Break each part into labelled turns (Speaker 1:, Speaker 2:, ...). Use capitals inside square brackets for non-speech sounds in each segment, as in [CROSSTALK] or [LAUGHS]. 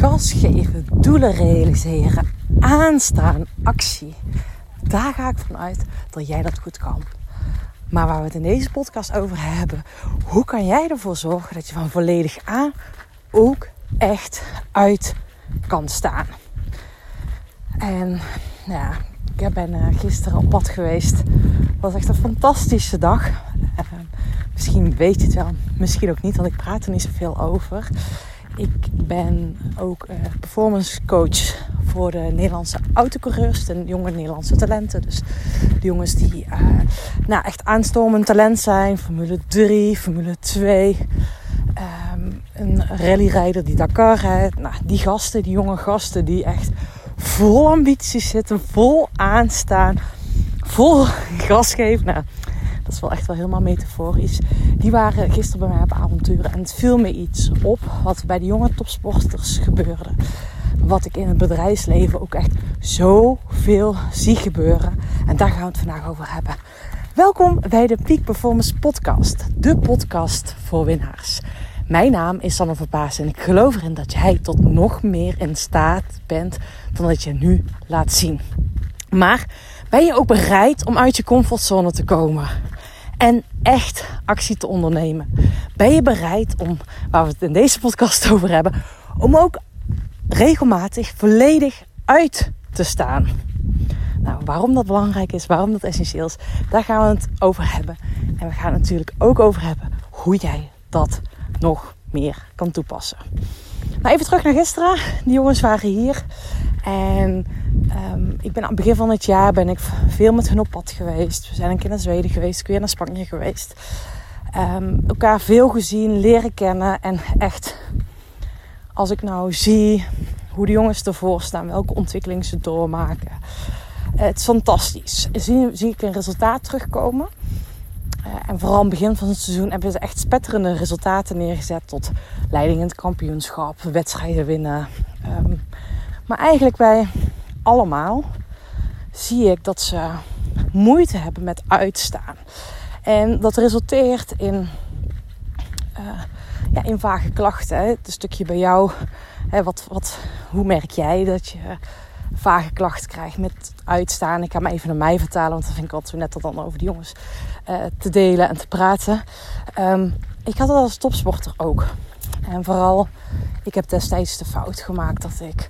Speaker 1: gas geven, doelen realiseren, aanstaan, actie. Daar ga ik vanuit dat jij dat goed kan. Maar waar we het in deze podcast over hebben, hoe kan jij ervoor zorgen dat je van volledig aan ook echt uit kan staan? En ja, ik ben uh, gisteren op pad geweest. Het was echt een fantastische dag. Uh, misschien weet je het wel, misschien ook niet, want ik praat er niet zoveel over. Ik ben ook uh, performance coach voor de Nederlandse autocoureurs, de jonge Nederlandse talenten. Dus de jongens die uh, nou, echt aanstormend talent zijn, Formule 3, Formule 2. Um, ehm, een rallyrijder die Dakar rijdt. Nou, die gasten, die jonge gasten die echt vol ambities zitten, vol aanstaan, vol [LAUGHS] gas geven. Nou, dat is wel echt wel helemaal metaforisch. Die waren gisteren bij mij op avonturen. En het viel me iets op wat bij de jonge topsporters gebeurde. Wat ik in het bedrijfsleven ook echt zoveel zie gebeuren. En daar gaan we het vandaag over hebben. Welkom bij de Peak Performance Podcast. De podcast voor winnaars. Mijn naam is Sanne Verpaas en ik geloof erin dat jij tot nog meer in staat bent dan dat je nu laat zien. Maar ben je ook bereid om uit je comfortzone te komen? En echt actie te ondernemen. Ben je bereid om, waar we het in deze podcast [LAUGHS] over hebben, om ook regelmatig volledig uit te staan? Nou, waarom dat belangrijk is, waarom dat essentieel is, daar gaan we het over hebben. En we gaan het natuurlijk ook over hebben hoe jij dat nog meer kan toepassen. Nou, even terug naar gisteren. Die jongens waren hier. En um, ik ben aan het begin van het jaar ben ik veel met hun op pad geweest. We zijn een keer naar Zweden geweest, ik weer naar Spanje geweest. Um, elkaar veel gezien, leren kennen. En echt, als ik nou zie hoe de jongens ervoor staan, welke ontwikkeling ze doormaken. Het is fantastisch. Zie, zie ik een resultaat terugkomen. Uh, en vooral het begin van het seizoen hebben ze echt spetterende resultaten neergezet. Tot leiding in het kampioenschap, wedstrijden winnen. Um, maar eigenlijk bij allemaal zie ik dat ze moeite hebben met uitstaan. En dat resulteert in, uh, ja, in vage klachten. Het stukje bij jou, hè, wat, wat, hoe merk jij dat je vage klachten krijgt met uitstaan? Ik ga me even naar mij vertalen, want dat vind ik altijd net dat dan over de jongens uh, te delen en te praten. Um, ik had het als topsporter ook. En vooral, ik heb destijds de fout gemaakt dat ik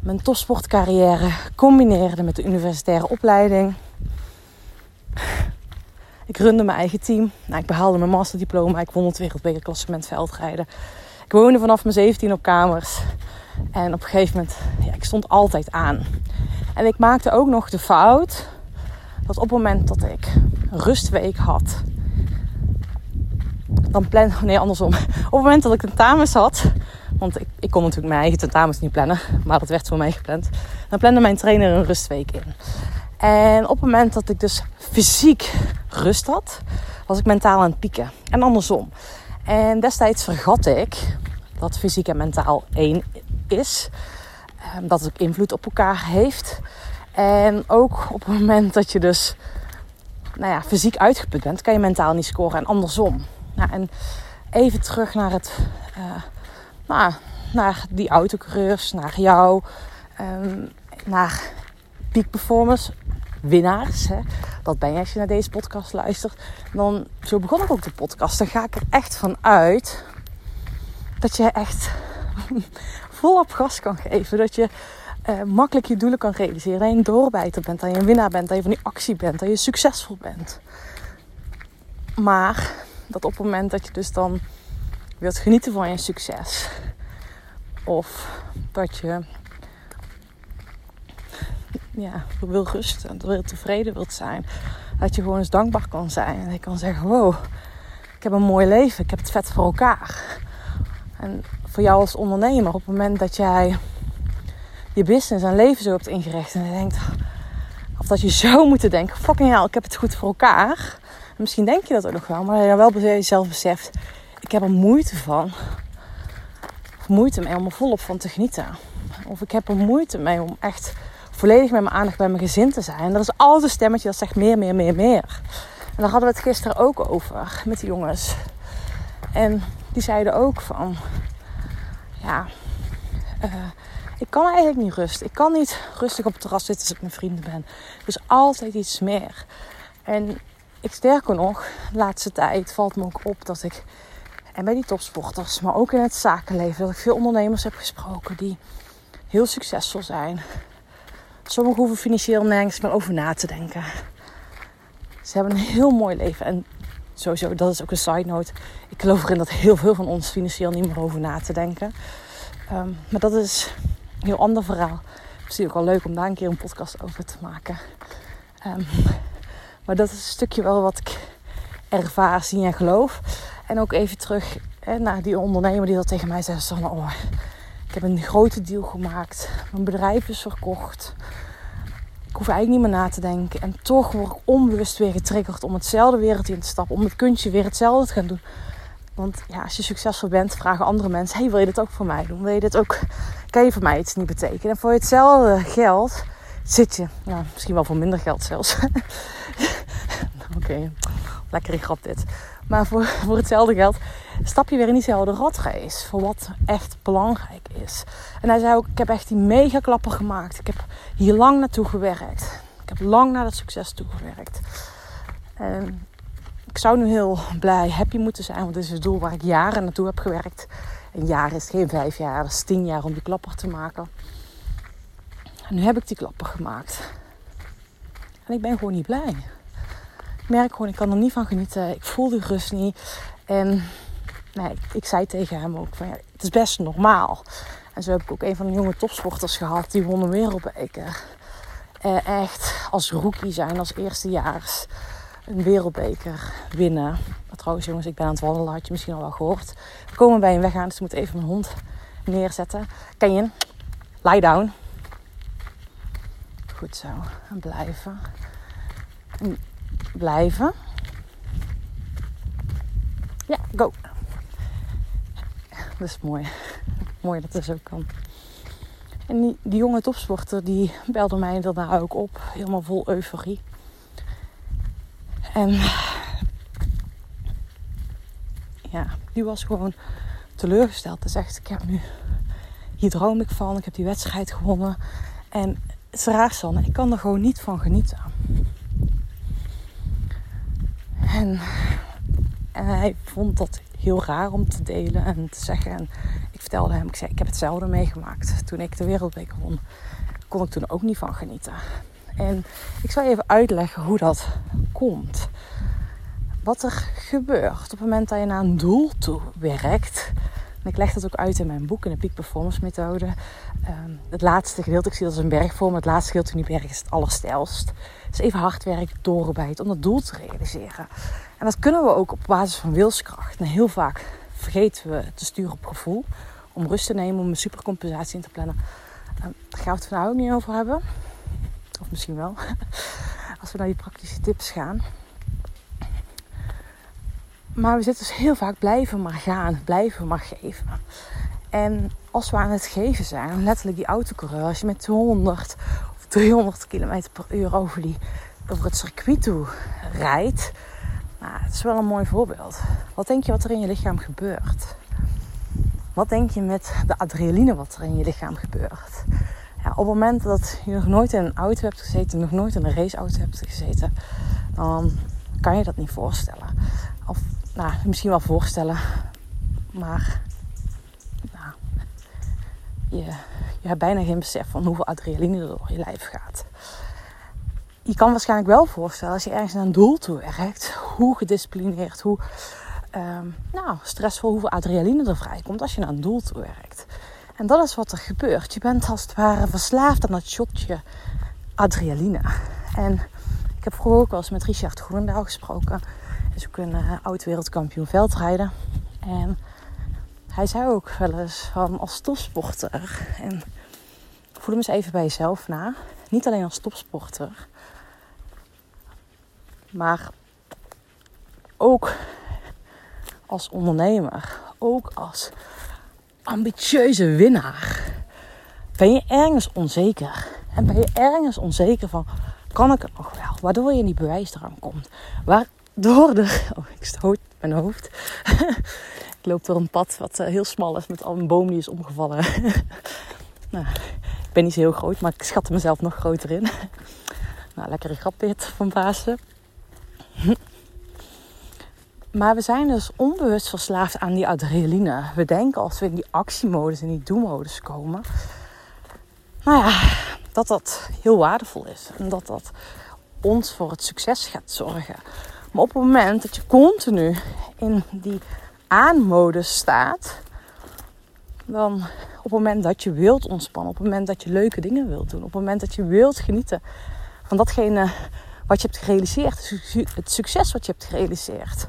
Speaker 1: mijn topsportcarrière combineerde met de universitaire opleiding. Ik runde mijn eigen team. Nou, ik behaalde mijn masterdiploma. Ik won het wereldbekerklassement veldrijden. Ik woonde vanaf mijn 17 op kamers. En op een gegeven moment, ja, ik stond altijd aan. En ik maakte ook nog de fout dat op het moment dat ik rustweek had, dan plan, nee andersom. Op het moment dat ik tentamens had, want ik, ik kon natuurlijk mijn eigen tentamens niet plannen, [LAUGHS] maar dat werd voor mij gepland. Dan plande mijn trainer een rustweek in. En op het moment dat ik dus fysiek rust had, was ik mentaal aan het pieken. En andersom. En destijds vergat ik dat fysiek en mentaal één is. Ehm, dat het ook invloed op elkaar heeft. En ook op het moment dat je dus nou ja, fysiek uitgeput bent, kan je mentaal niet scoren. En andersom. Nou, en even terug naar het uh, nou, naar die autocoureurs, naar jou, um, naar peak performance winnaars. Hè. Dat ben je als je naar deze podcast luistert. Dan, zo begon ik ook de podcast. Dan ga ik er echt van uit dat je echt [LAUGHS] volop gas kan geven. Dat je uh, makkelijk je doelen kan realiseren. Dat je een doorbijter bent, dat je een winnaar bent, dat je van die actie bent, dat je succesvol bent. Maar dat op het moment dat je dus dan wilt genieten van je succes. Of dat je ja, wil rusten, wil tevreden wilt zijn. Dat je gewoon eens dankbaar kan zijn. En je kan zeggen, wow, ik heb een mooi leven. Ik heb het vet voor elkaar. En voor jou als ondernemer, op het moment dat jij je business en leven zo hebt ingericht. En je denkt, of dat je zo moet denken, fucking hell, ik heb het goed voor elkaar. En misschien denk je dat ook nog wel, maar je wel jezelf beseft, ik heb er moeite van. Moeite mee om er volop van te genieten. Of ik heb er moeite mee om echt volledig met mijn aandacht bij mijn gezin te zijn. Dat is altijd een stemmetje dat zegt meer, meer, meer, meer. En daar hadden we het gisteren ook over met de jongens. En die zeiden ook van, ja, Uh, ik kan eigenlijk niet rusten. Ik kan niet rustig op het terras zitten als ik met vrienden ben. Dus altijd iets meer. En ik sterker nog, laatste tijd valt me ook op dat ik, en bij die topsporters, maar ook in het zakenleven, dat ik veel ondernemers heb gesproken die heel succesvol zijn. Sommigen hoeven financieel nergens meer over na te denken. Ze hebben een heel mooi leven. En sowieso, dat is ook een side note. Ik geloof erin dat heel veel van ons financieel niet meer over na te denken. Um, maar dat is een heel ander verhaal. Misschien ook wel leuk om daar een keer een podcast over te maken. Um, maar dat is een stukje wel wat ik ervaar, zie en geloof. En ook even terug naar die ondernemer die dat tegen mij zei. Van, oh, ik heb een grote deal gemaakt. Mijn bedrijf is verkocht. Ik hoef eigenlijk niet meer na te denken. En toch word ik onbewust weer getriggerd om hetzelfde wereld in te stappen. Om het kunstje weer hetzelfde te gaan doen. Want ja, als je succesvol bent, vragen andere mensen: hey, wil je dit ook voor mij doen? Wil je dit ook? Kan je voor mij iets niet betekenen? En voor hetzelfde geld zit je, ja, misschien wel voor minder geld zelfs. [LAUGHS] Oké, okay, lekkere grap dit. Maar [LAUGHS] voor, hetzelfde geld stap je weer in diezelfde ratrace. Voor wat echt belangrijk is. En hij zei ook, ik heb echt die mega klapper gemaakt. Ik heb hier lang naartoe gewerkt. Ik heb lang naar dat succes toe gewerkt. En ik zou nu heel blij, happy moeten zijn. Want dit is het doel waar ik jaren naartoe heb gewerkt. Een jaar is geen vijf jaar, dat is tien jaar om die klapper te maken. En nu heb ik die klapper gemaakt. En ik ben gewoon niet blij. Merk gewoon, ik kan er niet van genieten. Ik voel die rust niet. En nee, ik zei tegen hem ook van ja, het is best normaal. En zo heb ik ook een van de jonge topsporters gehad. Die won een wereldbeker. Eh, echt als rookie zijn, als eerstejaars. Een wereldbeker winnen. Maar trouwens jongens, ik ben aan het wandelen. Had je misschien al wel gehoord. We komen bij een weg aan, dus ik moet even mijn hond neerzetten. Ken je? Lie down. Goed zo. En blijven. En blijven. Ja, go. Dat is mooi. Mooi dat het zo kan. En die, die jonge topsporter die belde mij daarna ook op. Helemaal vol euforie. En ja, die was gewoon teleurgesteld. Hij zegt, ik heb nu, hier droom ik van. Ik heb die wedstrijd gewonnen. En het is raar, Sanne. Ik kan er gewoon niet van genieten. En, hij vond dat heel raar om te delen en te zeggen. En ik vertelde hem, ik zei, ik heb hetzelfde meegemaakt. Toen ik de wereldbeker won, kon ik toen ook niet van genieten. En ik zal even uitleggen hoe dat komt. Wat er gebeurt op het moment dat je naar een doel toe werkt. Ik leg dat ook uit in mijn boek, in de Peak Performance Methode. Um, het laatste gedeelte, ik zie dat als een bergvorm. Het laatste gedeelte van die berg is het allerstijlst. Dus even hard werken, doorbijten om dat doel te realiseren. En dat kunnen we ook op basis van wilskracht. En heel vaak vergeten we te sturen op gevoel. Om rust te nemen, om een supercompensatie in te plannen. Um, daar gaan we het vandaag ook niet over hebben. Of misschien wel. [LAUGHS] Als we naar die praktische tips gaan. Maar we zitten dus heel vaak blijven maar gaan, blijven maar geven. En als we aan het geven zijn, letterlijk die autocoureur, als je met 200 of 300 km per uur over, die, over het circuit toe rijdt, nou, het is wel een mooi voorbeeld. Wat denk je wat er in je lichaam gebeurt? Wat denk je met de adrenaline wat er in je lichaam gebeurt? Ja, op het moment dat je nog nooit in een auto hebt gezeten, nog nooit in een raceauto hebt gezeten, dan kan je dat niet voorstellen. Of nou, misschien wel voorstellen, maar nou, je, je hebt bijna geen besef van hoeveel adrenaline er door je lijf gaat. Je kan waarschijnlijk wel voorstellen als je ergens naar een doel toe werkt, hoe gedisciplineerd, hoe um, nou, stressvol, hoeveel adrenaline er vrijkomt als je naar een doel toe werkt. En dat is wat er gebeurt. Je bent als het ware verslaafd aan dat shotje adrenaline. En ik heb vroeger ook wel eens met Richard Groenendaal gesproken is ook een uh, oud wereldkampioen veldrijden. En hij zei ook wel eens van als topsporter. En voel hem eens even bij jezelf na. Niet alleen als topsporter. Maar ook als ondernemer. Ook als ambitieuze winnaar. Ben je ergens onzeker? En ben je ergens onzeker van, kan ik het nog wel? Waardoor je in die bewijsdrang komt. Waar, door de. Oh, ik stoot mijn hoofd. [LAUGHS] ik loop door een pad wat eh, heel smal is met al een boom die is omgevallen. [LAUGHS] Nou, ik ben niet zo heel groot, maar ik schatte mezelf nog groter in. [LAUGHS] nou, lekkere grap dit van Pasen. Maar we zijn dus onbewust verslaafd aan die adrenaline. We denken als we in die actiemodus, in die do-modus komen, nou ja, dat dat heel waardevol is. En dat dat ons voor het succes gaat zorgen. Maar op het moment dat je continu in die aanmodus staat, dan op het moment dat je wilt ontspannen, op het moment dat je leuke dingen wilt doen, op het moment dat je wilt genieten van datgene wat je hebt gerealiseerd, het succes wat je hebt gerealiseerd.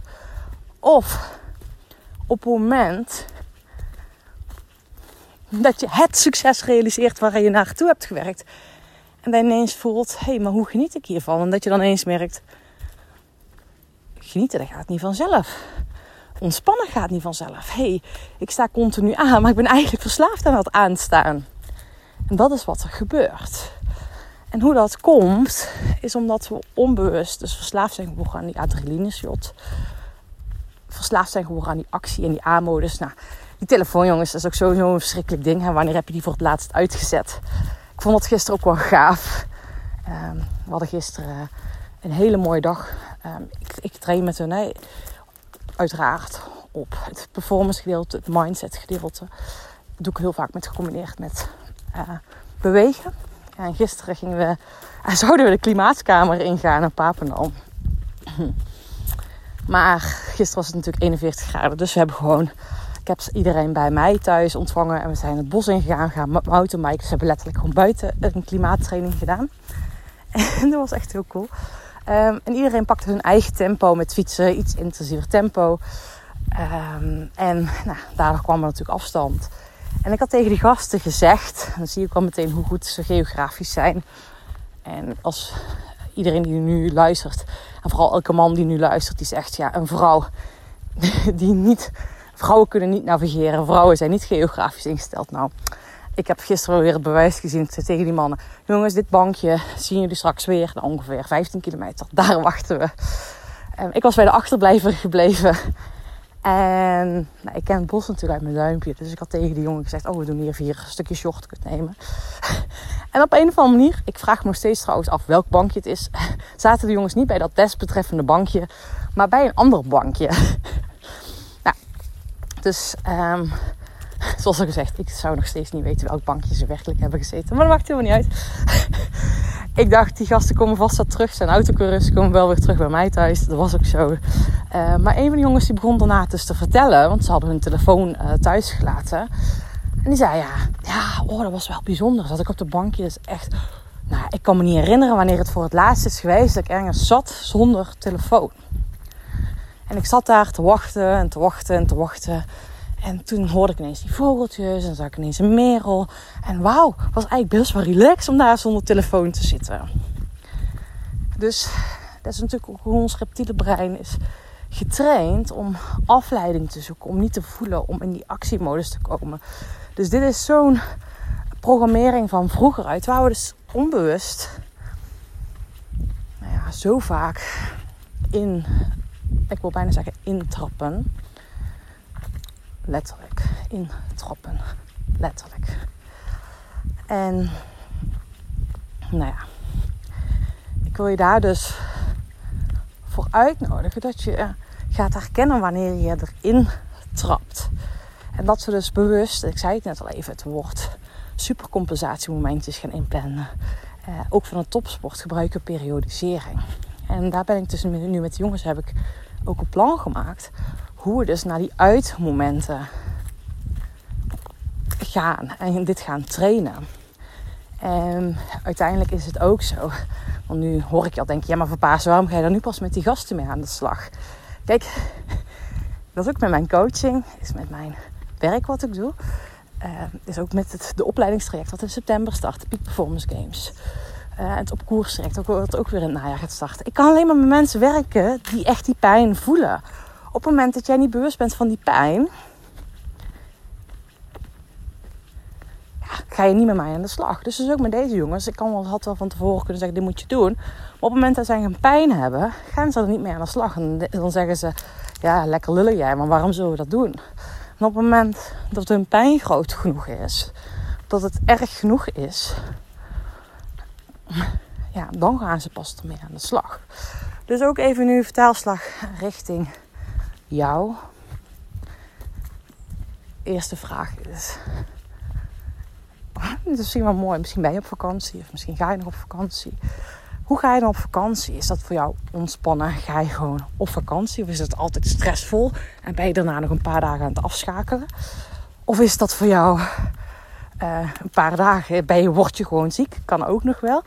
Speaker 1: Of op het moment dat je het succes realiseert waar je naartoe hebt gewerkt. En dan ineens voelt, hé, hey, maar hoe geniet ik hiervan? En dat je dan ineens merkt, genieten, dat gaat niet vanzelf. Ontspannen gaat niet vanzelf. Hey, ik sta continu aan, maar ik ben eigenlijk verslaafd aan het aanstaan. En dat is wat er gebeurt. En hoe dat komt, is omdat we onbewust dus verslaafd zijn geworden aan die adrenaline-shot. Verslaafd zijn geworden aan die actie en die aanmodus. Nou, die telefoon, jongens, dat is ook sowieso een verschrikkelijk ding. En wanneer heb je die voor het laatst uitgezet? Ik vond het gisteren ook wel gaaf. Um, we hadden gisteren een hele mooie dag. Um, ik, ik, train met hun, uiteraard, op het performance gedeelte, het mindset gedeelte. Dat doe ik heel vaak met gecombineerd met uh, bewegen. En gisteren gingen we, en [LAUGHS] zouden we de klimaatkamer ingaan in Papendal. [CLEARS THROAT] Maar gisteren was het natuurlijk 41 graden. Dus we hebben gewoon ik heb iedereen bij mij thuis ontvangen en we zijn het bos ingegaan, gaan mountainbiken. Ze hebben letterlijk gewoon buiten een klimaattraining gedaan. [LAUGHS] En dat was echt heel cool. Um, en iedereen pakte hun eigen tempo met fietsen, iets intensiever tempo. Um, en nou, daardoor kwam er natuurlijk afstand. En ik had tegen die gasten gezegd, dan zie ik al meteen hoe goed ze geografisch zijn. En als iedereen die nu luistert, en vooral elke man die nu luistert, die zegt ja, een vrouw [LAUGHS] die niet Vrouwen kunnen niet navigeren. Vrouwen zijn niet geografisch ingesteld. Nou, ik heb gisteren weer het bewijs gezien tegen die mannen. Jongens, dit bankje zien jullie straks weer. Nou, ongeveer 15 kilometer. Daar [LAUGHS] wachten we. Um, ik was bij de achterblijver gebleven. En nou, ik ken het bos natuurlijk uit mijn duimpje. Dus ik had tegen die jongen gezegd: Oh, we doen hier vier een stukje shortcut nemen. [LAUGHS] en op een of andere manier, ik vraag me nog steeds trouwens af welk bankje het is. [LAUGHS] Zaten de jongens niet bij dat desbetreffende bankje, maar bij een ander bankje. Dus um, [LAUGHS] zoals al gezegd, ik zou nog steeds niet weten welk bankje ze werkelijk hebben gezeten. Maar dat maakt helemaal niet uit. [LAUGHS] ik dacht, die gasten komen vast wel terug. Zijn autocoureurs komen wel weer terug bij mij thuis. Dat was ook zo. Uh, maar een van de jongens die begon daarna dus te vertellen. Want ze hadden hun telefoon uh, thuis gelaten. En die zei, ja, ja oh, dat was wel bijzonder. Dat ik op de bankje dus echt... Nou, ik kan me niet herinneren wanneer het voor het laatst is geweest dat ik ergens zat zonder telefoon. En ik zat daar te wachten en te wachten en te wachten. En toen hoorde ik ineens die vogeltjes en zag ik ineens een merel. En wauw, was eigenlijk best wel relaxed om daar zonder telefoon te zitten. Dus dat is natuurlijk ook hoe ons reptiele brein is getraind om afleiding te zoeken, om niet te voelen, om in die actiemodus te komen. Dus dit is zo'n programmering van vroeger uit, waar we dus onbewust nou ja, zo vaak in ik wil bijna zeggen intrappen. Letterlijk. Intrappen. Letterlijk. En nou ja, ik wil je daar dus voor uitnodigen dat je gaat herkennen wanneer je erin trapt. En dat ze dus bewust, ik zei het net al even, het woord supercompensatiemomentjes gaan inplannen. Eh, ook van een topsport gebruiken periodisering. En daar ben ik dus nu met de jongens heb ik ook een plan gemaakt hoe we dus naar die uitmomenten gaan en dit gaan trainen. En uiteindelijk is het ook zo. Want nu hoor ik je al denken, ja maar verpaas, waarom ga je dan nu pas met die gasten mee aan de slag? Kijk, dat is ook met mijn coaching, is met mijn werk wat ik doe. Uh, is ook met het, de opleidingstraject wat in september start, de Peak Performance Games. Uh, het op koers trekt, ook, wat ook weer in het najaar gaat starten. Ik kan alleen maar met mensen werken die echt die pijn voelen. Op het moment dat jij niet bewust bent van die pijn, ga je niet met mij aan de slag. Dus, dus ook met deze jongens. Ik kan wel, had wel van tevoren kunnen zeggen, dit moet je doen. Maar op het moment dat zij een pijn hebben, gaan ze er niet mee aan de slag. En dan zeggen ze, ja, lekker lullen jij, maar waarom zullen we dat doen? En op het moment dat hun pijn groot genoeg is, dat het erg genoeg is, ja, dan gaan ze pas ermee aan de slag. Dus ook even nu vertaalslag richting jou. Eerste vraag is. Het is misschien wel mooi. Misschien ben je op vakantie of misschien ga je nog op vakantie. Hoe ga je dan op vakantie? Is dat voor jou ontspannen? Ga je gewoon op vakantie? Of is het altijd stressvol en ben je daarna nog een paar dagen aan het afschakelen? Of is dat voor jou uh, een paar dagen ben je, word je gewoon ziek? Kan ook nog wel.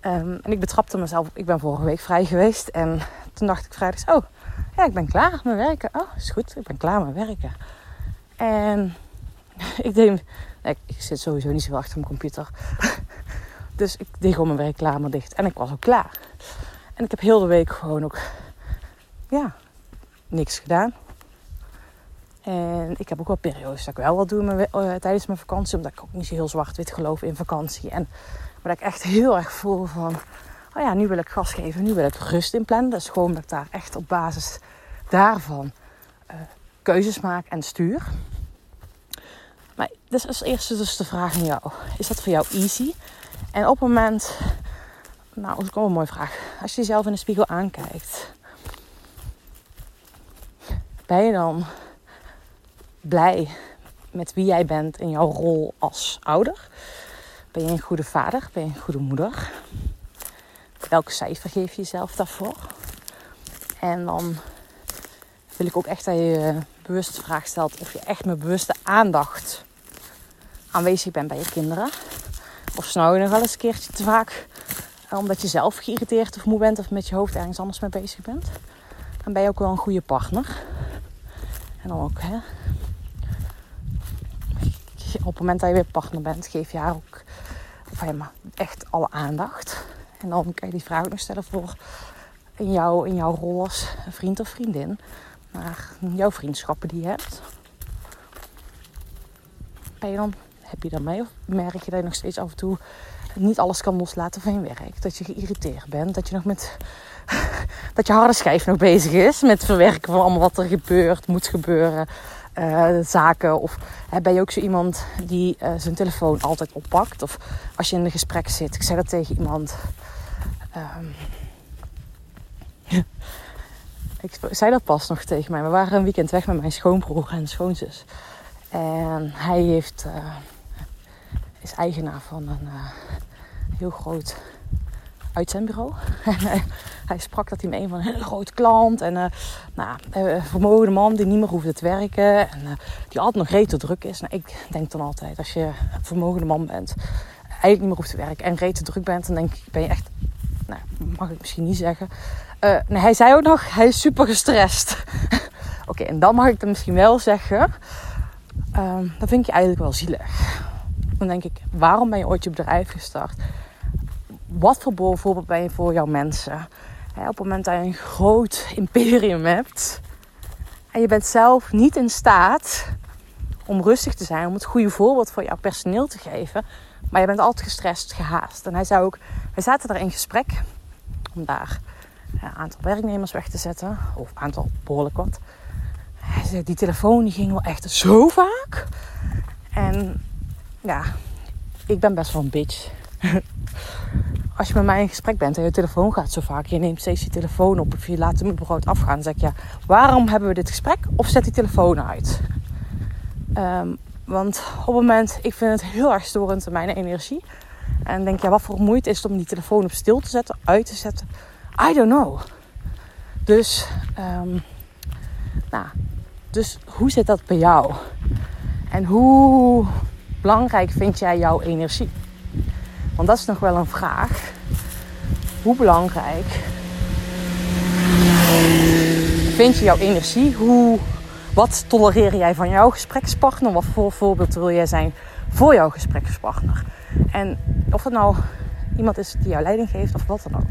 Speaker 1: Um, en ik betrapte mezelf, ik ben vorige week vrij geweest. En toen dacht ik vrijdag, oh ja, ik ben klaar met werken. Oh, is goed, ik ben klaar met werken. En [LAUGHS] ik deed, ik, ik zit sowieso niet zo achter mijn computer. [LAUGHS] Dus ik deed gewoon mijn werkkamer dicht. En ik was ook klaar. En ik heb heel de week gewoon ook, ja, niks gedaan. En ik heb ook wel periodes dat ik wel wat doe uh, tijdens mijn vakantie. Omdat ik ook niet zo heel zwart-wit geloof in vakantie. En maar dat ik echt heel erg voel van... Oh ja, nu wil ik gas geven. Nu wil ik rust inplannen. Dus gewoon dat ik daar echt op basis daarvan uh, keuzes maak en stuur. Maar dus als eerste dus de vraag aan jou. Is dat voor jou easy? En op het moment... Nou, dat is ook een mooie vraag. Als je jezelf in de spiegel aankijkt... Ben je dan blij met wie jij bent in jouw rol als ouder? Ben je een goede vader? Ben je een goede moeder? Welke cijfer geef je jezelf daarvoor? En dan wil ik ook echt dat je bewust de vraag stelt of je echt met bewuste aandacht aanwezig bent bij je kinderen. Of snauw je nog wel eens een keertje te vaak omdat je zelf geïrriteerd of moe bent of met je hoofd ergens anders mee bezig bent. Dan ben je ook wel een goede partner. En dan ook, hè, op het moment dat je weer partner bent, geef je haar ook of echt alle aandacht. En dan kan je die vraag nog stellen voor in, jou, in jouw rol als vriend of vriendin. Maar jouw vriendschappen die je hebt. Ben je dan, heb je daarmee? Of merk je dat je nog steeds af en toe niet alles kan loslaten van je werk? Dat je geïrriteerd bent? Dat je nog met [LAUGHS] dat je harde schijf nog bezig is met verwerken van allemaal wat er gebeurt, moet gebeuren. Uh, zaken? Of ben je ook zo iemand die uh, zijn telefoon altijd oppakt? Of als je in een gesprek zit, ik zei dat tegen iemand. Um, [LAUGHS] ik zei dat pas nog tegen mij. We waren een weekend weg met mijn schoonbroer en schoonzus. En hij heeft, uh, is eigenaar van een heel groot uitzendbureau. En [LAUGHS] hij, sprak dat hij met een van een hele grote klant. En nou, een vermogende man die niet meer hoefde te werken. En uh, die altijd nog rete druk is. Nou, ik denk dan altijd, als je een vermogende man bent, eigenlijk niet meer hoeft te werken en rete druk bent, dan denk ik, ben je echt, nou, mag ik misschien niet zeggen. Hij zei ook nog, hij is super gestrest. [LAUGHS] Oké, en dan mag ik dan misschien wel zeggen, um, dat vind ik je eigenlijk wel zielig. Dan denk ik, waarom ben je ooit je bedrijf gestart? Wat voor bijvoorbeeld ben je voor jouw mensen? op het moment dat je een groot imperium hebt en je bent zelf niet in staat om rustig te zijn, om het goede voorbeeld voor jouw personeel te geven, maar je bent altijd gestrest, gehaast. En hij zei ook, wij zaten daar in gesprek om daar een aantal werknemers weg te zetten, of een aantal behoorlijk wat. Hij zei, die telefoon die ging wel echt zo vaak. En ja, ik ben best wel een bitch. [LAUGHS] als je met mij in gesprek bent en je telefoon gaat zo vaak, je neemt steeds je telefoon op of je laat hem überhaupt afgaan, zeg ja, waarom hebben we dit gesprek? Of zet die telefoon uit. Um, want op het moment, ik vind het heel erg storend in mijn energie. En denk, ja, wat voor moeite is het om die telefoon op stil te zetten, uit te zetten? I don't know. Dus, um, nou, dus hoe zit dat bij jou? En hoe belangrijk vind jij jouw energie? Want dat is nog wel een vraag. Hoe belangrijk vind je jouw energie? Hoe, wat tolereer jij van jouw gesprekspartner? Wat voor voorbeeld wil jij zijn voor jouw gesprekspartner? En of het nou iemand is die jou leiding geeft of wat dan ook.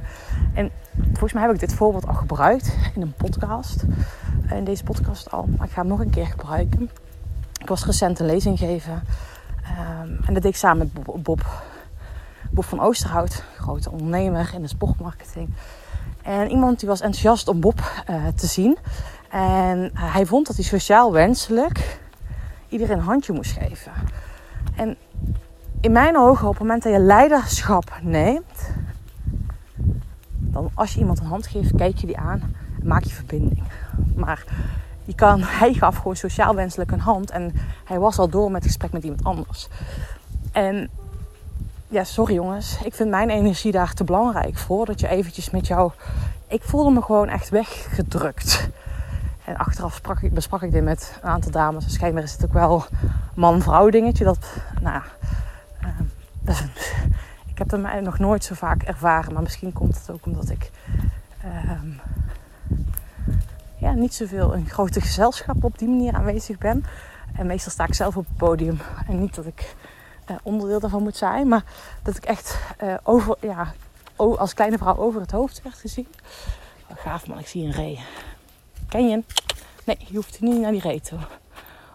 Speaker 1: En volgens mij heb ik dit voorbeeld al gebruikt in een podcast. In deze podcast al. Maar ik ga hem nog een keer gebruiken. Ik was recent een lezing geven. Um, en dat deed ik samen met Bob Bob van Oosterhout, grote ondernemer in de sportmarketing. En iemand die was enthousiast om Bob uh, te zien. En hij vond dat hij sociaal wenselijk iedereen een handje moest geven. En in mijn ogen, op het moment dat je leiderschap neemt, dan als je iemand een hand geeft, kijk je die aan en maak je verbinding. Maar je kan, [LAUGHS] hij gaf gewoon sociaal wenselijk een hand en hij was al door met het gesprek met iemand anders. En ja, sorry jongens, ik vind mijn energie daar te belangrijk voor. Dat je eventjes met jou. Ik voelde me gewoon echt weggedrukt. En achteraf sprak ik, besprak ik dit met een aantal dames. Dus schijnbaar is het ook wel man-vrouw dingetje. Dat, nou ja, uh, ik heb dat nog nooit zo vaak ervaren. Maar misschien komt het ook omdat ik uh, ja, niet zoveel in grote gezelschappen op die manier aanwezig ben. En meestal sta ik zelf op het podium. En niet dat ik onderdeel daarvan moet zijn. Maar dat ik echt uh, over, ja, als kleine vrouw over het hoofd werd gezien. Oh, gaaf man, ik zie een ree. Ken je? Nee, je hoeft niet naar die ree toe.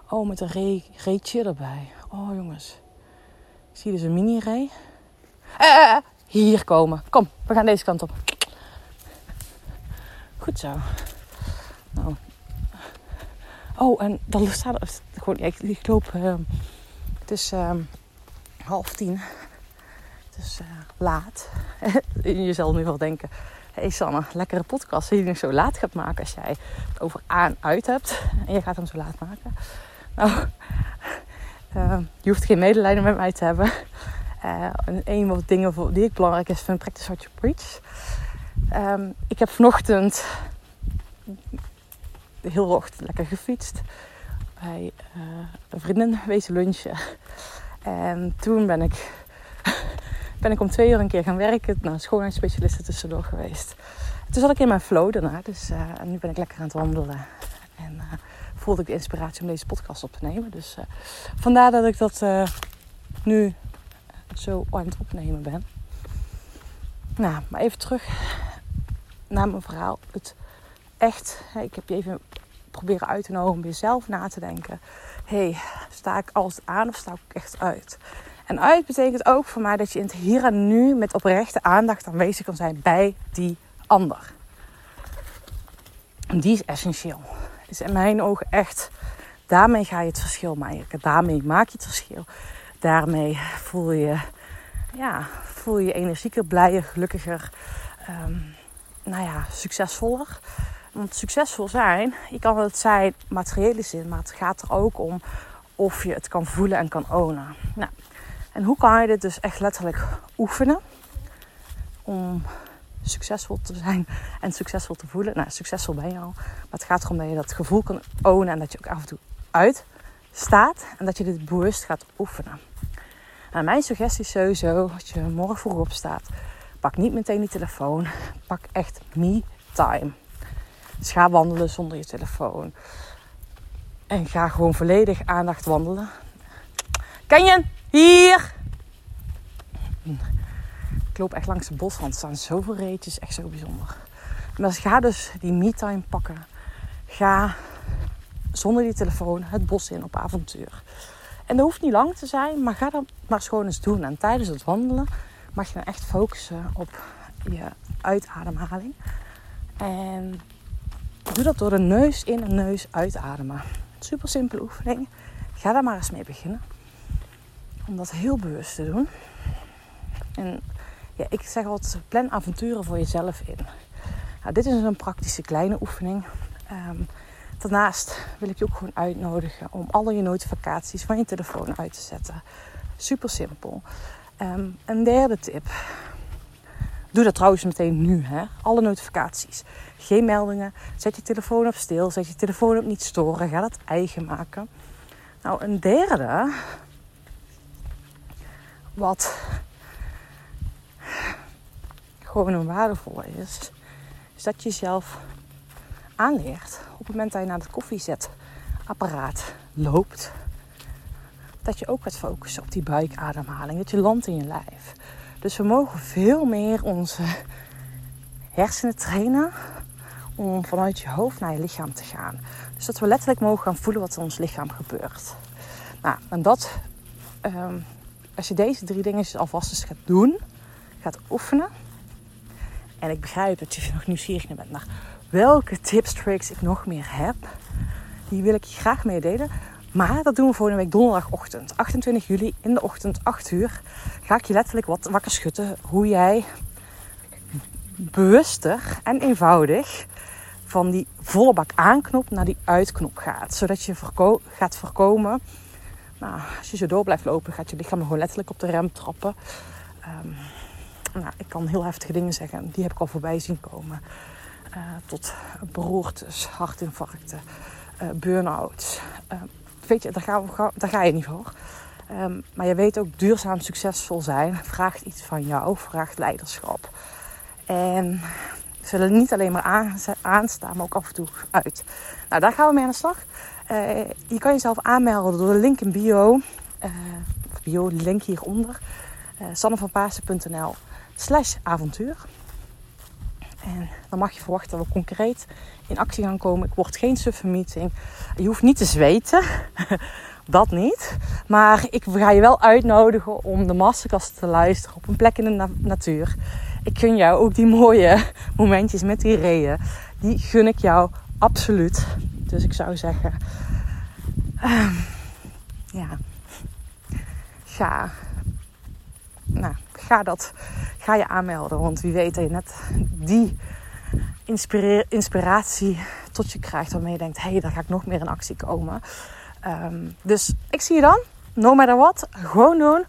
Speaker 1: Oh, met een ree, reetje erbij. Oh jongens. Ik zie dus een mini-ree. Uh, hier komen. Kom, we gaan deze kant op. Goed zo. Nou. Oh, en dan staat gewoon. ik, ik loop. Uh, het is uh, half tien. Is uh, laat. [LAUGHS] je zal nu wel denken: hé hey Sanne, lekkere podcast die je nog zo laat gaat maken als jij het over aan uit hebt. En je gaat hem zo laat maken. Nou, [LAUGHS] je hoeft geen medelijden met mij te hebben. Een van de dingen die ik belangrijk is, vind practice what you preach. Um, ik heb vanochtend heel ochtend lekker gefietst. Bij uh, een vriendin wezen lunchen. En toen ben ik, [LAUGHS] ben ik om twee uur een keer gaan werken. Naar een schoonheidsspecialiste tussendoor geweest. Toen zat ik in mijn flow daarna. Dus, uh, en nu ben ik lekker aan het wandelen. En uh, voelde ik de inspiratie om deze podcast op te nemen. Dus vandaar dat ik dat nu zo aan het opnemen ben. Nou, maar even terug naar mijn verhaal. Het echt, ik heb je even proberen uit te nodigen om weer zelf na te denken. Hey, sta ik als aan of sta ik echt uit? En uit betekent ook voor mij dat je in het hier en nu met oprechte aandacht aanwezig kan zijn bij die ander. En die is essentieel. Is in mijn ogen echt, daarmee ga je het verschil maken. Daarmee maak je het verschil. Daarmee voel je, ja, voel je energieker, blijer, gelukkiger, um, nou ja, succesvoller. Want succesvol zijn, je kan het zijn materiële zin, maar het gaat er ook om of je het kan voelen en kan ownen. Nou, en hoe kan je dit dus echt letterlijk oefenen om succesvol te zijn en succesvol te voelen? Nou, succesvol ben je al, maar het gaat erom dat je dat gevoel kan ownen en dat je ook af en toe uitstaat en dat je dit bewust gaat oefenen. Nou, mijn suggestie is sowieso, als je morgen vroeg opstaat, pak niet meteen die telefoon, pak echt me time. Dus ga wandelen zonder je telefoon. En ga gewoon volledig aandacht wandelen. Ken je? Hier! Ik loop echt langs de bosrand. Er staan zoveel reetjes. Echt zo bijzonder. Maar ga dus die me-time pakken. Ga zonder die telefoon het bos in op avontuur. En dat hoeft niet lang te zijn, maar ga dat maar gewoon eens doen. En tijdens het wandelen mag je dan echt focussen op je uitademhaling. En Doe dat door de neus in en neus uitademen. Super simpele oefening. Ga daar maar eens mee beginnen. Om dat heel bewust te doen. En ja, ik zeg altijd, plan avonturen voor jezelf in. Nou, dit is een praktische kleine oefening. Um, daarnaast wil ik je ook gewoon uitnodigen om alle je notificaties van je telefoon uit te zetten. Super simpel. Um, een derde tip. Doe dat trouwens meteen nu. Hè? Alle notificaties. Geen meldingen. Zet je telefoon op stil. Zet je telefoon op niet storen. Ga dat eigen maken. Nou, een derde. Wat gewoon een waardevolle is. Is dat je jezelf aanleert. Op het moment dat je naar het koffiezetapparaat loopt. Dat je ook gaat focussen op die buikademhaling. Dat je landt in je lijf. Dus we mogen veel meer onze hersenen trainen om vanuit je hoofd naar je lichaam te gaan. Dus dat we letterlijk mogen gaan voelen wat in ons lichaam gebeurt. Nou, en dat, ehm, als je deze drie dingen alvast eens gaat doen, gaat oefenen. En ik begrijp dat je nog nieuwsgierig bent naar welke tips, tricks ik nog meer heb. Die wil ik je graag meedelen. Maar dat doen we volgende week donderdagochtend. 28 juli in de ochtend, 8 uur. Ga ik je letterlijk wat wakker schudden. Hoe jij bewuster en eenvoudig van die volle bak aanknop naar die uitknop gaat. Zodat je gaat voorkomen. Nou, als je zo door blijft lopen, gaat je lichaam gewoon letterlijk op de rem trappen. Ehm, nou, ik kan heel heftige dingen zeggen. Die heb ik al voorbij zien komen. Uh, tot beroertes, hartinfarcten, uh, burn-outs. Uh, weet je, daar ga, daar ga je niet voor. Ehm, maar je weet ook, duurzaam succesvol zijn vraagt iets van jou, vraagt leiderschap. En zullen niet alleen maar aanstaan, maar ook af en toe uit. Nou, daar gaan we mee aan de slag. Uh, je kan jezelf aanmelden door de link in bio. Uh, bio, link hieronder. Uh, sannevanpaasen.nl slash avontuur. En dan mag je verwachten dat we concreet in actie gaan komen. Ik word geen suffe meeting. Je hoeft niet te zweten. [LAUGHS] dat niet. Maar ik ga je wel uitnodigen om de masterclass te luisteren op een plek in de natuur ik gun jou ook die mooie [LAUGHS] momentjes met die reeën. Die gun ik jou absoluut. Dus ik zou zeggen, uh, ja, ga, nou, ga dat, ga je aanmelden. Want wie weet dat je net die inspiratie tot je krijgt waarmee je denkt, hé, hey, daar ga ik nog meer in actie komen. Um, dus ik zie je dan. No matter what. Gewoon doen.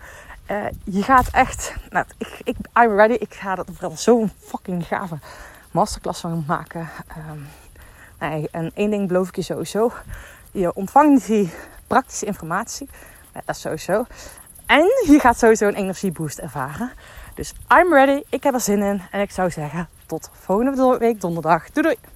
Speaker 1: Uh, je gaat echt, nou, ik, ik, I'm ready. Ik ga er zo'n fucking gave masterclass van maken. Nee, en één ding beloof ik je sowieso. Je ontvangt die praktische informatie. Dat is sowieso. En je gaat sowieso een energieboost ervaren. Dus I'm ready. Ik heb er zin in. En ik zou zeggen, tot volgende week donderdag. Doei doei!